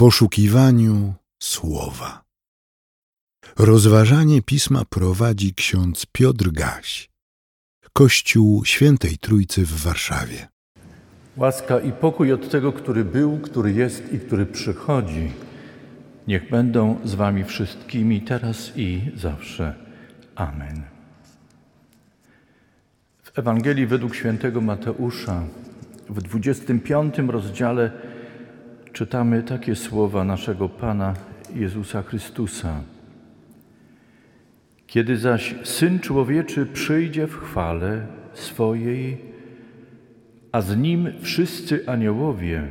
poszukiwaniu słowa. Rozważanie pisma prowadzi ksiądz Piotr Gaś, Kościół Świętej Trójcy w Warszawie. Łaska i pokój od tego, który był, który jest i który przychodzi, niech będą z Wami wszystkimi teraz i zawsze. Amen. W Ewangelii według świętego Mateusza w 25 rozdziale czytamy takie słowa naszego Pana Jezusa Chrystusa. Kiedy zaś Syn Człowieczy przyjdzie w chwale swojej, a z Nim wszyscy aniołowie,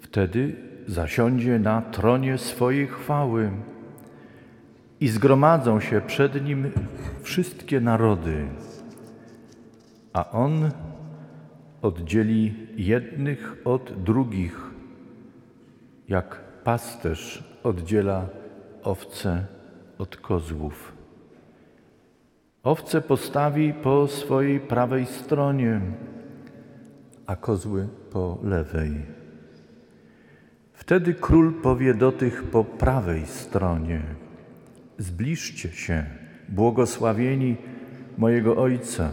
wtedy zasiądzie na tronie swojej chwały i zgromadzą się przed Nim wszystkie narody, a On oddzieli jednych od drugich, jak pasterz oddziela owce od kozłów. Owce postawi po swojej prawej stronie, a kozły po lewej. Wtedy król powie do tych po prawej stronie: Zbliżcie się, błogosławieni mojego Ojca.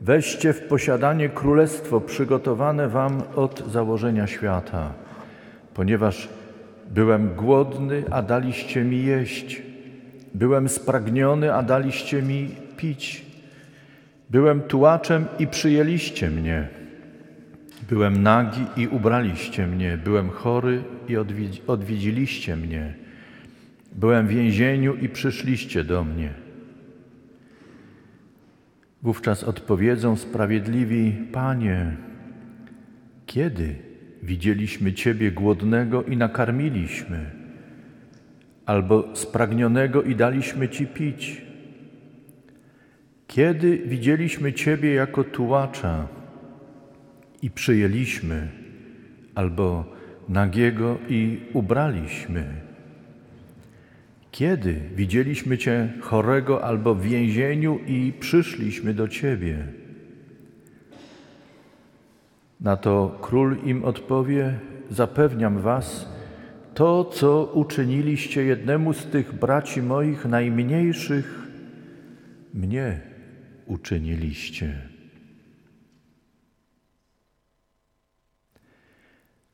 Weźcie w posiadanie królestwo przygotowane wam od założenia świata, ponieważ byłem głodny, a daliście mi jeść. Byłem spragniony, a daliście mi pić. Byłem tułaczem i przyjęliście mnie. Byłem nagi i ubraliście mnie. Byłem chory i odwiedziliście mnie. Byłem w więzieniu i przyszliście do mnie. Wówczas odpowiedzą sprawiedliwi: Panie, kiedy widzieliśmy Ciebie głodnego i nakarmiliśmy, albo spragnionego i daliśmy Ci pić? Kiedy widzieliśmy Ciebie jako tułacza i przyjęliśmy, albo nagiego i ubraliśmy? Kiedy widzieliśmy Cię chorego albo w więzieniu i przyszliśmy do Ciebie? Na to król im odpowie: Zapewniam Was, to, co uczyniliście jednemu z tych braci moich najmniejszych, mnie uczyniliście.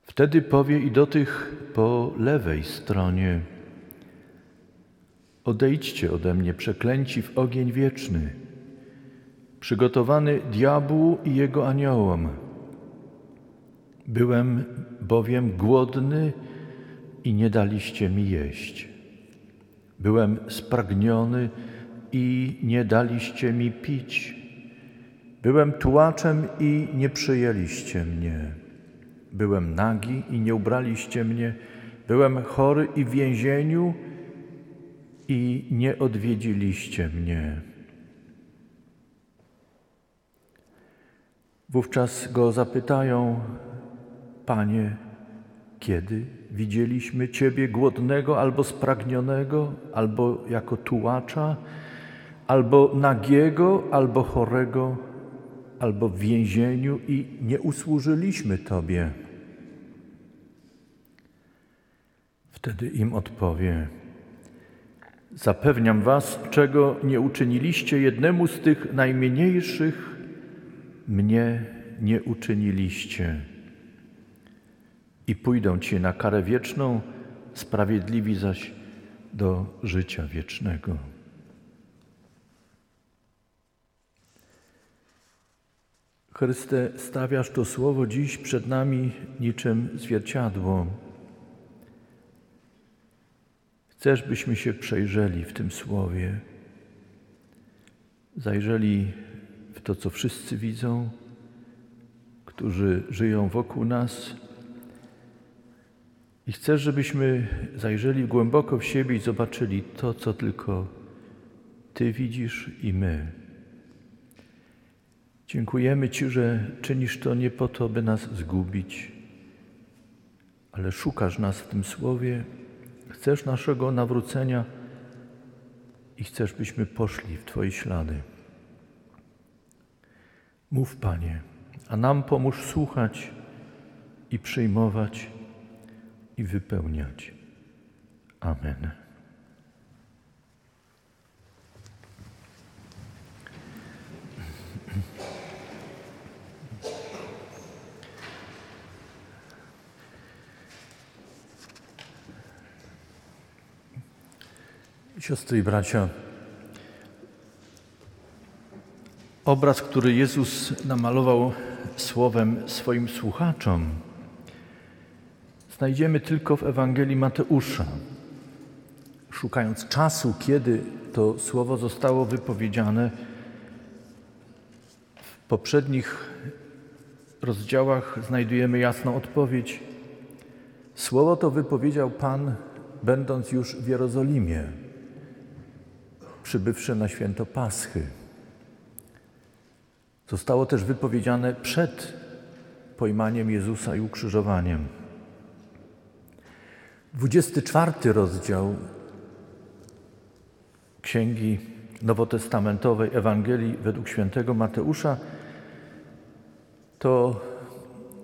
Wtedy powie i do tych po lewej stronie: Odejdźcie ode mnie, przeklęci w ogień wieczny, przygotowany diabłu i jego aniołom. Byłem bowiem głodny i nie daliście mi jeść. Byłem spragniony i nie daliście mi pić. Byłem tułaczem i nie przyjęliście mnie. Byłem nagi i nie ubraliście mnie. Byłem chory i w więzieniu i nie odwiedziliście mnie. Wówczas go zapytają, Panie, kiedy widzieliśmy Ciebie głodnego albo spragnionego, albo jako tułacza, albo nagiego, albo chorego, albo w więzieniu i nie usłużyliśmy Tobie? Wtedy im odpowie: Zapewniam Was, czego nie uczyniliście jednemu z tych najmniejszych, mnie nie uczyniliście. I pójdą ci na karę wieczną, sprawiedliwi zaś do życia wiecznego. Chryste, stawiasz to słowo dziś przed nami niczym zwierciadło. Chcesz, byśmy się przejrzeli w tym słowie, zajrzeli w to, co wszyscy widzą, którzy żyją wokół nas. I chcesz, żebyśmy zajrzeli głęboko w siebie i zobaczyli to, co tylko Ty widzisz i my. Dziękujemy Ci, że czynisz to nie po to, by nas zgubić, ale szukasz nas w tym słowie Chcesz naszego nawrócenia i chcesz, byśmy poszli w Twoje ślady. Mów, Panie, a nam pomóż słuchać i przyjmować, i wypełniać. Amen. Siostry i bracia, obraz, który Jezus namalował słowem swoim słuchaczom, znajdziemy tylko w Ewangelii Mateusza. Szukając czasu, kiedy to słowo zostało wypowiedziane, w poprzednich rozdziałach znajdujemy jasną odpowiedź. Słowo to wypowiedział Pan, będąc już w Jerozolimie, przybywszy na święto Paschy. Zostało też wypowiedziane przed pojmaniem Jezusa i ukrzyżowaniem. 24 rozdział Księgi Nowotestamentowej Ewangelii według świętego Mateusza to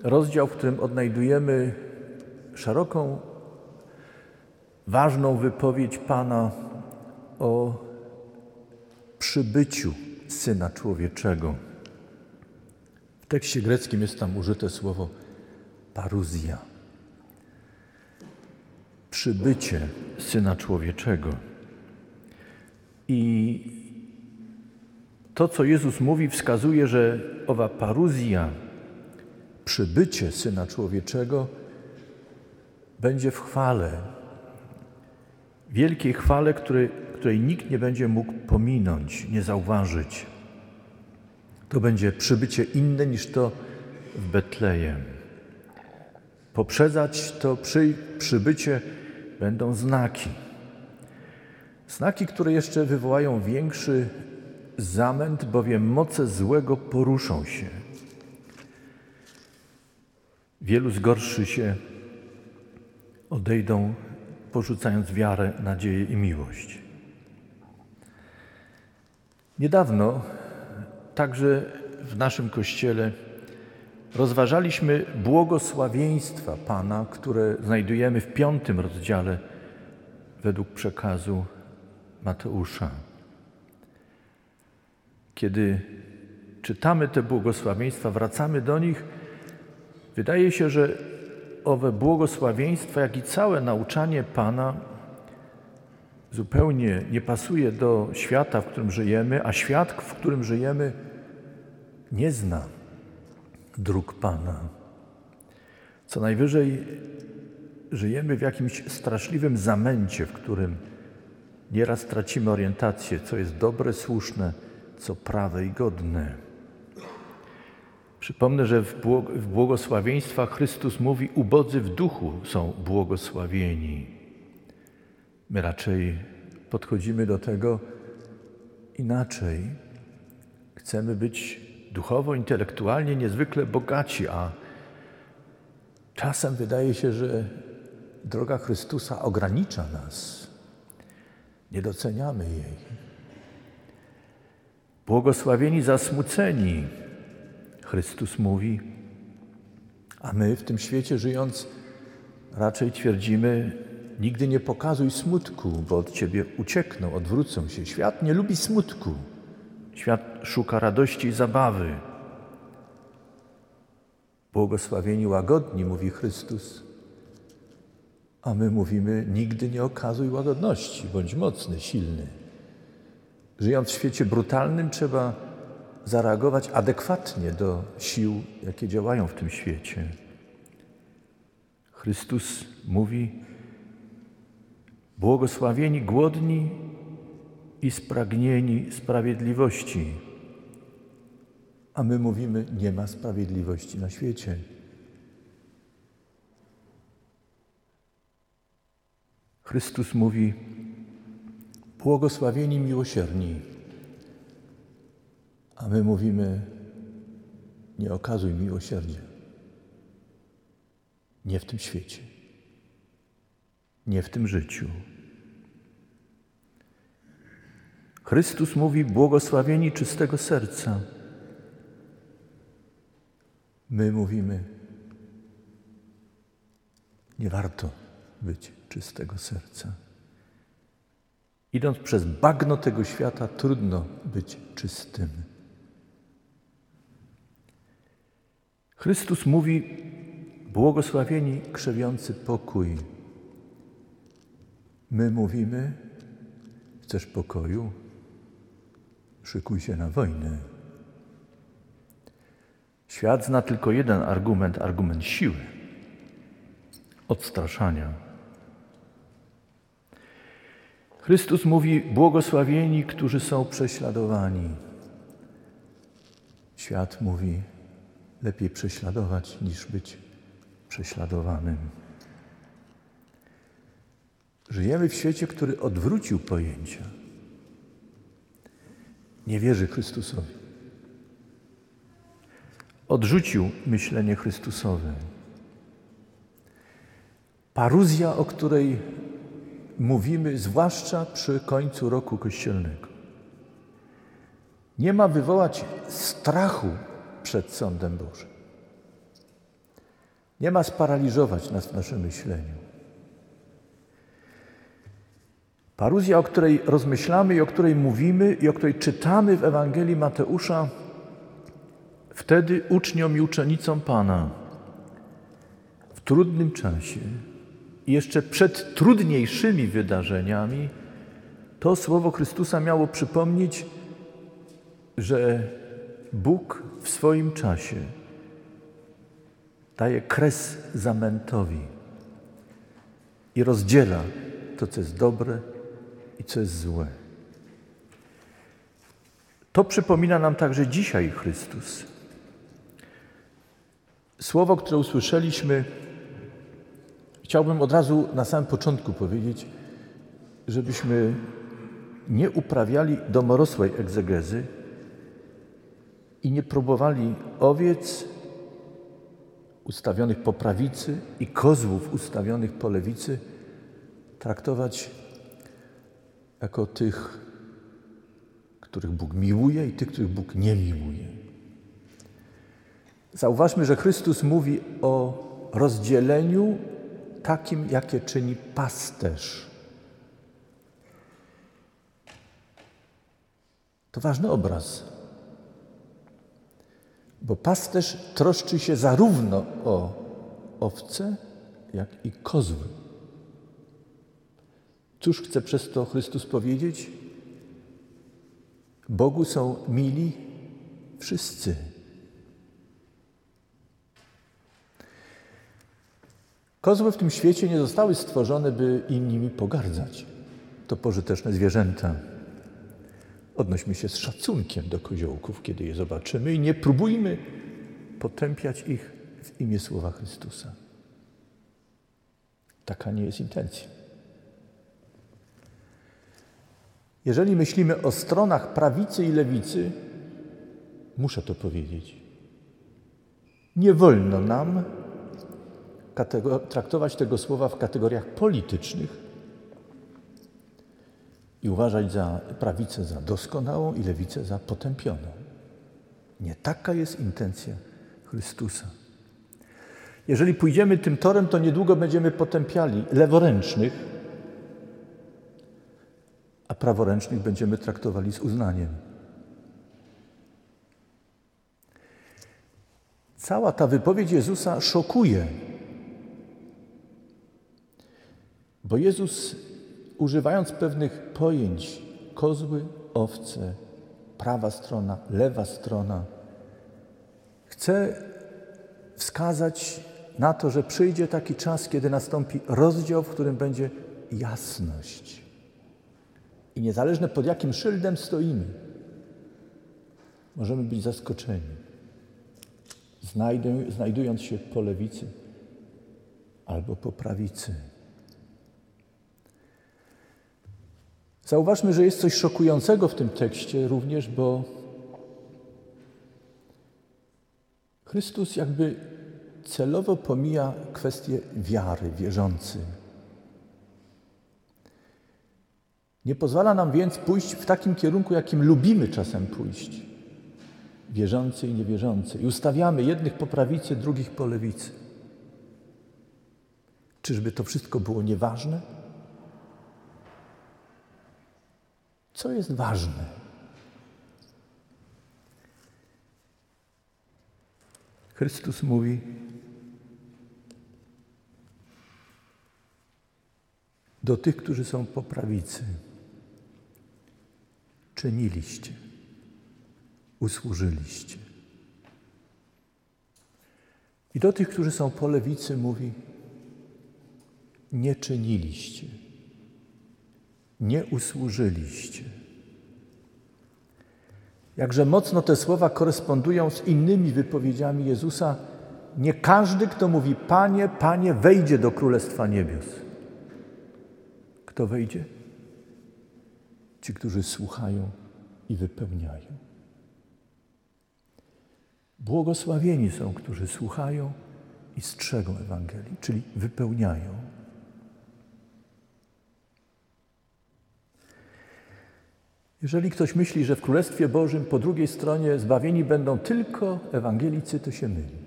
rozdział, w którym odnajdujemy szeroką, ważną wypowiedź Pana o przybyciu Syna Człowieczego. W tekście greckim jest tam użyte słowo paruzja. Przybycie Syna Człowieczego. I to, co Jezus mówi, wskazuje, że owa paruzja, przybycie Syna Człowieczego będzie w chwale, wielkiej chwale, której, której nikt nie będzie mógł pominąć, nie zauważyć. To będzie przybycie inne niż to w Betlejem. Poprzedzać to przy, przybycie będą znaki. Znaki, które jeszcze wywołają większy zamęt, bowiem moce złego poruszą się. Wielu zgorszy się, odejdą, porzucając wiarę, nadzieję i miłość. Niedawno, także w naszym kościele, rozważaliśmy błogosławieństwa Pana, które znajdujemy w piątym rozdziale według przekazu Mateusza. Kiedy czytamy te błogosławieństwa, wracamy do nich, wydaje się, że owe błogosławieństwa, jak i całe nauczanie Pana zupełnie nie pasuje do świata, w którym żyjemy, a świat, w którym żyjemy, nie zna dróg Pana. Co najwyżej żyjemy w jakimś straszliwym zamęcie, w którym nieraz tracimy orientację, co jest dobre, słuszne, co prawe i godne. Przypomnę, że w błogosławieństwach Chrystus mówi: Ubodzy w duchu są błogosławieni. My raczej podchodzimy do tego inaczej. Chcemy być duchowo, intelektualnie niezwykle bogaci, a czasem wydaje się, że droga Chrystusa ogranicza nas. Nie doceniamy jej. Błogosławieni zasmuceni, Chrystus mówi, a my w tym świecie żyjąc raczej twierdzimy, nigdy nie pokazuj smutku, bo od ciebie uciekną, odwrócą się. Świat nie lubi smutku. Świat szuka radości i zabawy. Błogosławieni łagodni, mówi Chrystus. A my mówimy, nigdy nie okazuj łagodności, bądź mocny, silny. Żyjąc w świecie brutalnym, trzeba zareagować adekwatnie do sił, jakie działają w tym świecie. Chrystus mówi: Błogosławieni głodni i spragnieni sprawiedliwości. A my mówimy: Nie ma sprawiedliwości na świecie. Chrystus mówi: Błogosławieni miłosierni. A my mówimy: Nie okazuj miłosierdzia. Nie w tym świecie, nie w tym życiu. Chrystus mówi: Błogosławieni czystego serca. My mówimy: Nie warto być czystego serca. Idąc przez bagno tego świata, trudno być czystym. Chrystus mówi: Błogosławieni krzewiący pokój. My mówimy: Chcesz pokoju? Szykuj się na wojnę. Świat zna tylko jeden argument argument siły, odstraszania. Chrystus mówi: Błogosławieni, którzy są prześladowani. Świat mówi: Lepiej prześladować niż być prześladowanym. Żyjemy w świecie, który odwrócił pojęcia. Nie wierzy Chrystusowi. Odrzucił myślenie Chrystusowe. Paruzja, o której mówimy, zwłaszcza przy końcu roku kościelnego, nie ma wywołać strachu przed sądem Bożym. Nie ma sparaliżować nas w naszym myśleniu. Paruzja, o której rozmyślamy i o której mówimy i o której czytamy w Ewangelii Mateusza, wtedy uczniom i uczennicom Pana w trudnym czasie jeszcze przed trudniejszymi wydarzeniami, to słowo Chrystusa miało przypomnieć, że Bóg w swoim czasie daje kres zamętowi i rozdziela to, co jest dobre i co jest złe. To przypomina nam także dzisiaj Chrystus. Słowo, które usłyszeliśmy, chciałbym od razu na samym początku powiedzieć, żebyśmy nie uprawiali domorosłej egzegezy i nie próbowali owiec ustawionych po prawicy i kozłów ustawionych po lewicy traktować jako tych, których Bóg miłuje i tych, których Bóg nie miłuje. Zauważmy, że Chrystus mówi o rozdzieleniu takim, jakie czyni pasterz. To ważny obraz, bo pasterz troszczy się zarówno o owce, jak i kozły. Cóż chce przez to Chrystus powiedzieć? Bogu są mili wszyscy. Kozły w tym świecie nie zostały stworzone, by innymi pogardzać. To pożyteczne zwierzęta. Odnośmy się z szacunkiem do koziołków, kiedy je zobaczymy i nie próbujmy potępiać ich w imię słowa Chrystusa. Taka nie jest intencja. Jeżeli myślimy o stronach prawicy i lewicy, muszę to powiedzieć. Nie wolno nam traktować tego słowa w kategoriach politycznych i uważać za prawicę za doskonałą i lewicę za potępioną. Nie taka jest intencja Chrystusa. Jeżeli pójdziemy tym torem, to niedługo będziemy potępiali leworęcznych, a praworęcznych będziemy traktowali z uznaniem. Cała ta wypowiedź Jezusa szokuje, bo Jezus, używając pewnych pojęć, kozły, owce, prawa strona, lewa strona, chce wskazać na to, że przyjdzie taki czas, kiedy nastąpi rozdział, w którym będzie jasność. I niezależne pod jakim szyldem stoimy, możemy być zaskoczeni, znajdując się po lewicy albo po prawicy. Zauważmy, że jest coś szokującego w tym tekście również, bo Chrystus jakby celowo pomija kwestię wiary wierzący. Nie pozwala nam więc pójść w takim kierunku, jakim lubimy czasem pójść. Wierzący i niewierzący. I ustawiamy jednych po prawicy, drugich po lewicy. Czyżby to wszystko było nieważne? Co jest ważne? Chrystus mówi: Do tych, którzy są po prawicy, czyniliście, usłużyliście. I do tych, którzy są po lewicy, mówi: Nie czyniliście, nie usłużyliście. Jakże mocno te słowa korespondują z innymi wypowiedziami Jezusa: Nie każdy, kto mówi Panie, Panie, wejdzie do Królestwa Niebios. Kto wejdzie? Ci, którzy słuchają i wypełniają. Błogosławieni są, którzy słuchają i strzegą Ewangelii, czyli wypełniają. Jeżeli ktoś myśli, że w Królestwie Bożym po drugiej stronie zbawieni będą tylko ewangelicy, to się myli.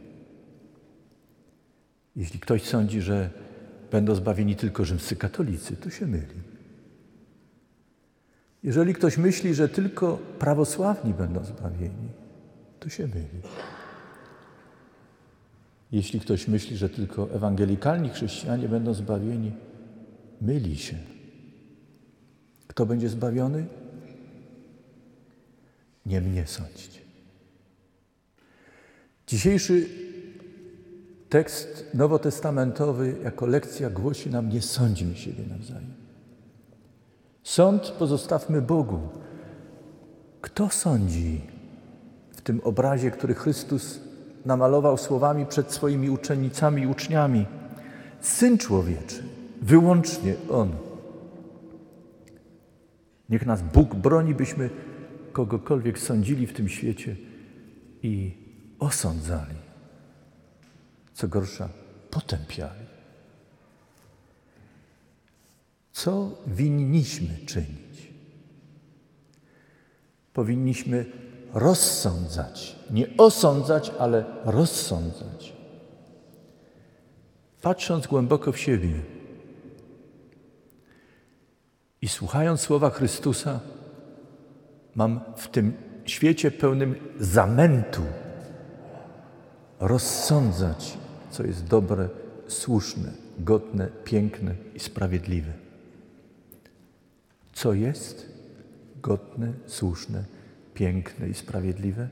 Jeśli ktoś sądzi, że będą zbawieni tylko rzymscy katolicy, to się myli. Jeżeli ktoś myśli, że tylko prawosławni będą zbawieni, to się myli. Jeśli ktoś myśli, że tylko ewangelikalni chrześcijanie będą zbawieni, myli się. Kto będzie zbawiony? Nie mnie sądzić. Dzisiejszy tekst nowotestamentowy jako lekcja głosi nam: nie sądźmy siebie nawzajem. Sąd pozostawmy Bogu. Kto sądzi w tym obrazie, który Chrystus namalował słowami przed swoimi uczennicami i uczniami? Syn człowieczy, wyłącznie On. Niech nas Bóg broni, byśmy kogokolwiek sądzili w tym świecie i osądzali. Co gorsza, potępiali. Co winniśmy czynić? Powinniśmy rozsądzać, nie osądzać, ale rozsądzać. Patrząc głęboko w siebie i słuchając słowa Chrystusa, mam w tym świecie pełnym zamętu rozsądzać, co jest dobre, słuszne, godne, piękne i sprawiedliwe. Co jest godne, słuszne, piękne i sprawiedliwe?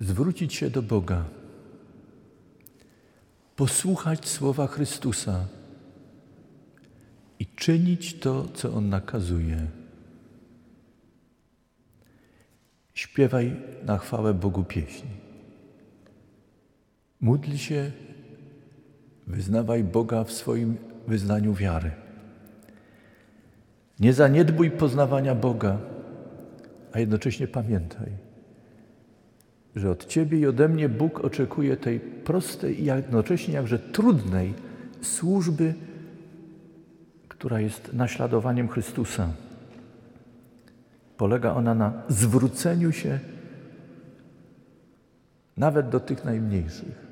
Zwrócić się do Boga, posłuchać słowa Chrystusa i czynić to, co On nakazuje. Śpiewaj na chwałę Bogu pieśni. Módl się, wyznawaj Boga w swoim wyznaniu wiary. Nie zaniedbuj poznawania Boga, a jednocześnie pamiętaj, że od Ciebie i ode mnie Bóg oczekuje tej prostej i jednocześnie jakże trudnej służby, która jest naśladowaniem Chrystusa. Polega ona na zwróceniu się nawet do tych najmniejszych,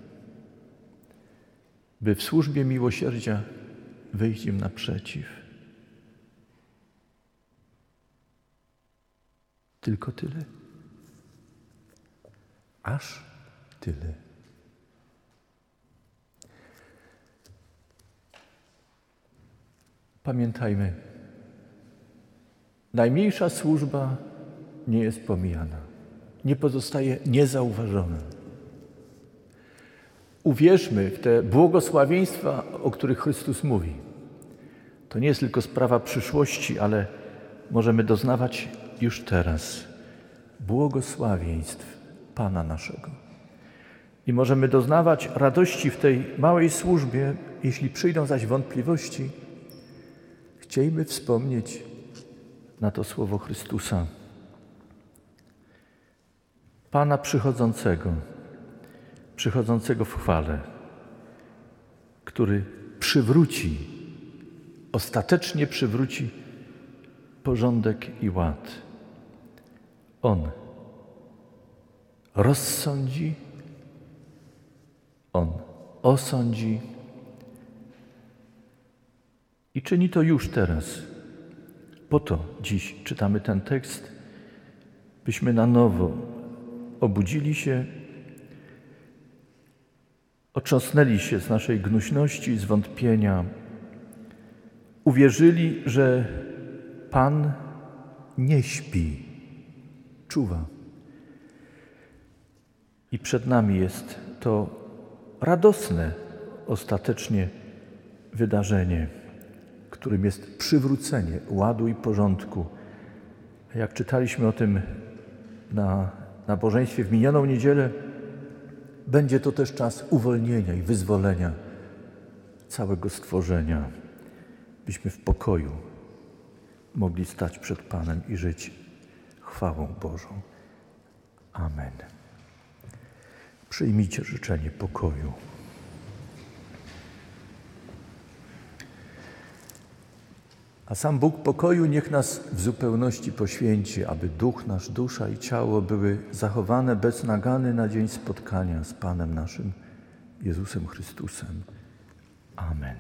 by w służbie miłosierdzia wyjść im naprzeciw. Tylko tyle. Aż tyle. Pamiętajmy, najmniejsza służba nie jest pomijana, nie pozostaje niezauważona. Uwierzmy w te błogosławieństwa, o których Chrystus mówi. To nie jest tylko sprawa przyszłości, ale możemy doznawać już teraz błogosławieństw Pana naszego. I możemy doznawać radości w tej małej służbie, jeśli przyjdą zaś wątpliwości, chciejmy wspomnieć na to słowo Chrystusa. Pana przychodzącego, przychodzącego w chwale, który przywróci, ostatecznie przywróci porządek i ład. On rozsądzi, On osądzi. I czyni to już teraz. Po to dziś czytamy ten tekst, byśmy na nowo obudzili się, otrząsnęli się z naszej gnuśności, zwątpienia, uwierzyli, że Pan nie śpi, czuwa. I przed nami jest to radosne ostatecznie wydarzenie, którym jest przywrócenie ładu i porządku. Jak czytaliśmy o tym na nabożeństwie w minioną niedzielę, będzie to też czas uwolnienia i wyzwolenia całego stworzenia, byśmy w pokoju mogli stać przed Panem i żyć chwałą Bożą. Amen. Przyjmijcie życzenie pokoju. A sam Bóg pokoju niech nas w zupełności poświęci, aby duch nasz, dusza i ciało były zachowane bez nagany na dzień spotkania z Panem naszym Jezusem Chrystusem. Amen.